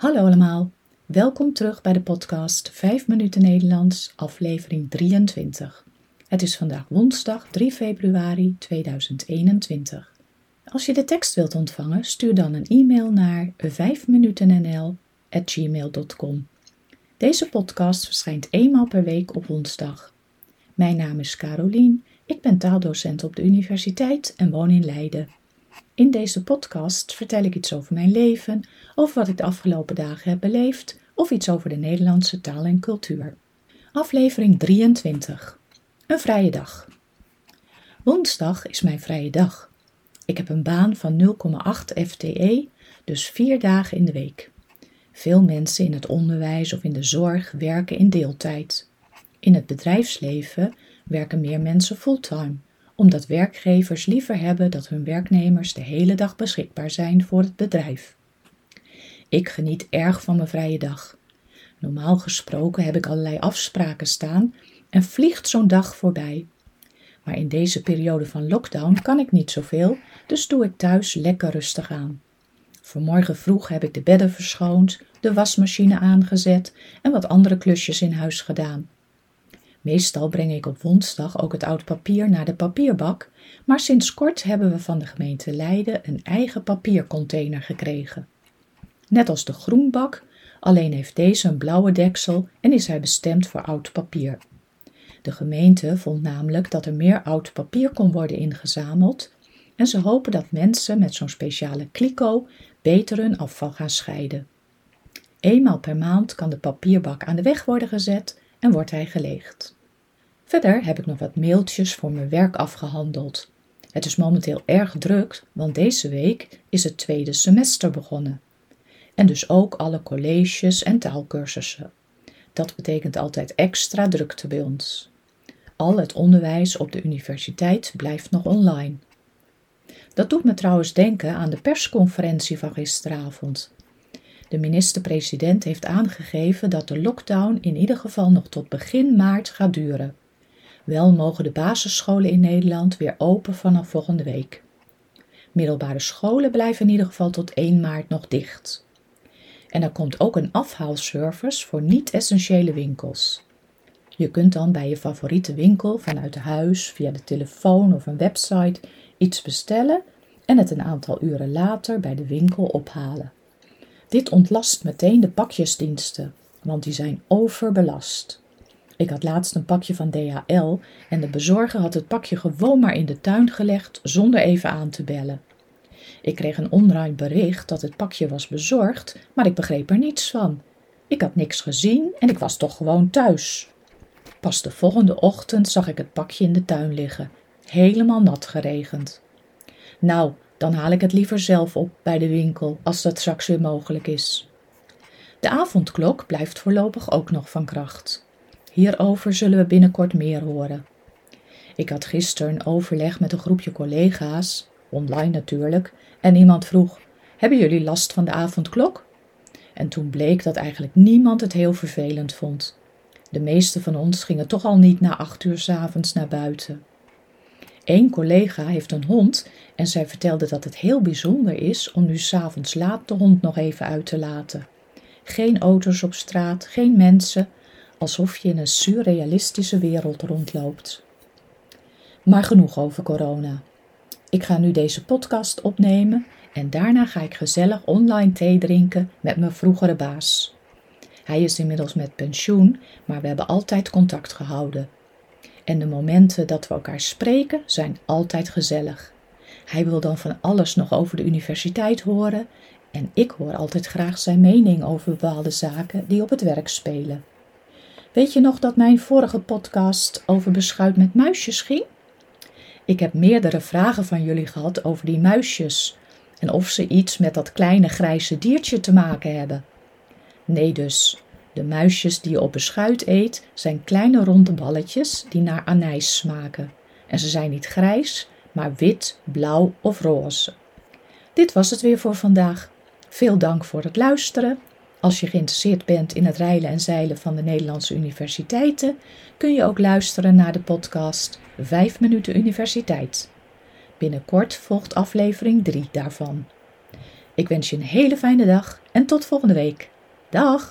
Hallo allemaal, welkom terug bij de podcast 5 minuten Nederlands, aflevering 23. Het is vandaag woensdag 3 februari 2021. Als je de tekst wilt ontvangen, stuur dan een e-mail naar 5minutennl@gmail.com. Deze podcast verschijnt eenmaal per week op woensdag. Mijn naam is Carolien, ik ben taaldocent op de universiteit en woon in Leiden. In deze podcast vertel ik iets over mijn leven, over wat ik de afgelopen dagen heb beleefd of iets over de Nederlandse taal en cultuur. Aflevering 23. Een vrije dag. Woensdag is mijn vrije dag. Ik heb een baan van 0,8 FTE, dus vier dagen in de week. Veel mensen in het onderwijs of in de zorg werken in deeltijd. In het bedrijfsleven werken meer mensen fulltime omdat werkgevers liever hebben dat hun werknemers de hele dag beschikbaar zijn voor het bedrijf. Ik geniet erg van mijn vrije dag. Normaal gesproken heb ik allerlei afspraken staan en vliegt zo'n dag voorbij. Maar in deze periode van lockdown kan ik niet zoveel, dus doe ik thuis lekker rustig aan. Vanmorgen vroeg heb ik de bedden verschoond, de wasmachine aangezet en wat andere klusjes in huis gedaan. Meestal breng ik op woensdag ook het oud papier naar de papierbak, maar sinds kort hebben we van de gemeente Leiden een eigen papiercontainer gekregen. Net als de groenbak, alleen heeft deze een blauwe deksel en is hij bestemd voor oud papier. De gemeente vond namelijk dat er meer oud papier kon worden ingezameld en ze hopen dat mensen met zo'n speciale kliko beter hun afval gaan scheiden. Eenmaal per maand kan de papierbak aan de weg worden gezet en wordt hij geleegd. Verder heb ik nog wat mailtjes voor mijn werk afgehandeld. Het is momenteel erg druk, want deze week is het tweede semester begonnen. En dus ook alle colleges en taalkursussen. Dat betekent altijd extra drukte bij ons. Al het onderwijs op de universiteit blijft nog online. Dat doet me trouwens denken aan de persconferentie van gisteravond. De minister-president heeft aangegeven dat de lockdown in ieder geval nog tot begin maart gaat duren. Wel mogen de basisscholen in Nederland weer open vanaf volgende week. Middelbare scholen blijven in ieder geval tot 1 maart nog dicht. En er komt ook een afhaalservice voor niet-essentiële winkels. Je kunt dan bij je favoriete winkel vanuit huis, via de telefoon of een website iets bestellen en het een aantal uren later bij de winkel ophalen. Dit ontlast meteen de pakjesdiensten, want die zijn overbelast. Ik had laatst een pakje van DHL en de bezorger had het pakje gewoon maar in de tuin gelegd zonder even aan te bellen. Ik kreeg een online bericht dat het pakje was bezorgd, maar ik begreep er niets van. Ik had niks gezien en ik was toch gewoon thuis. Pas de volgende ochtend zag ik het pakje in de tuin liggen, helemaal nat geregend. Nou, dan haal ik het liever zelf op bij de winkel als dat straks weer mogelijk is. De avondklok blijft voorlopig ook nog van kracht. Hierover zullen we binnenkort meer horen. Ik had gisteren overleg met een groepje collega's, online natuurlijk, en iemand vroeg: Hebben jullie last van de avondklok? En toen bleek dat eigenlijk niemand het heel vervelend vond. De meeste van ons gingen toch al niet na acht uur s avonds naar buiten. Eén collega heeft een hond en zij vertelde dat het heel bijzonder is om nu s'avonds laat de hond nog even uit te laten. Geen auto's op straat, geen mensen, alsof je in een surrealistische wereld rondloopt. Maar genoeg over corona. Ik ga nu deze podcast opnemen en daarna ga ik gezellig online thee drinken met mijn vroegere baas. Hij is inmiddels met pensioen, maar we hebben altijd contact gehouden. En de momenten dat we elkaar spreken zijn altijd gezellig. Hij wil dan van alles nog over de universiteit horen en ik hoor altijd graag zijn mening over bepaalde zaken die op het werk spelen. Weet je nog dat mijn vorige podcast over beschuit met muisjes ging? Ik heb meerdere vragen van jullie gehad over die muisjes en of ze iets met dat kleine grijze diertje te maken hebben. Nee dus, de muisjes die je op beschuit eet zijn kleine ronde balletjes die naar anijs smaken. En ze zijn niet grijs, maar wit, blauw of roze. Dit was het weer voor vandaag. Veel dank voor het luisteren als je geïnteresseerd bent in het rijlen en zeilen van de Nederlandse universiteiten, kun je ook luisteren naar de podcast 5 minuten universiteit. Binnenkort volgt aflevering 3 daarvan. Ik wens je een hele fijne dag en tot volgende week. Dag!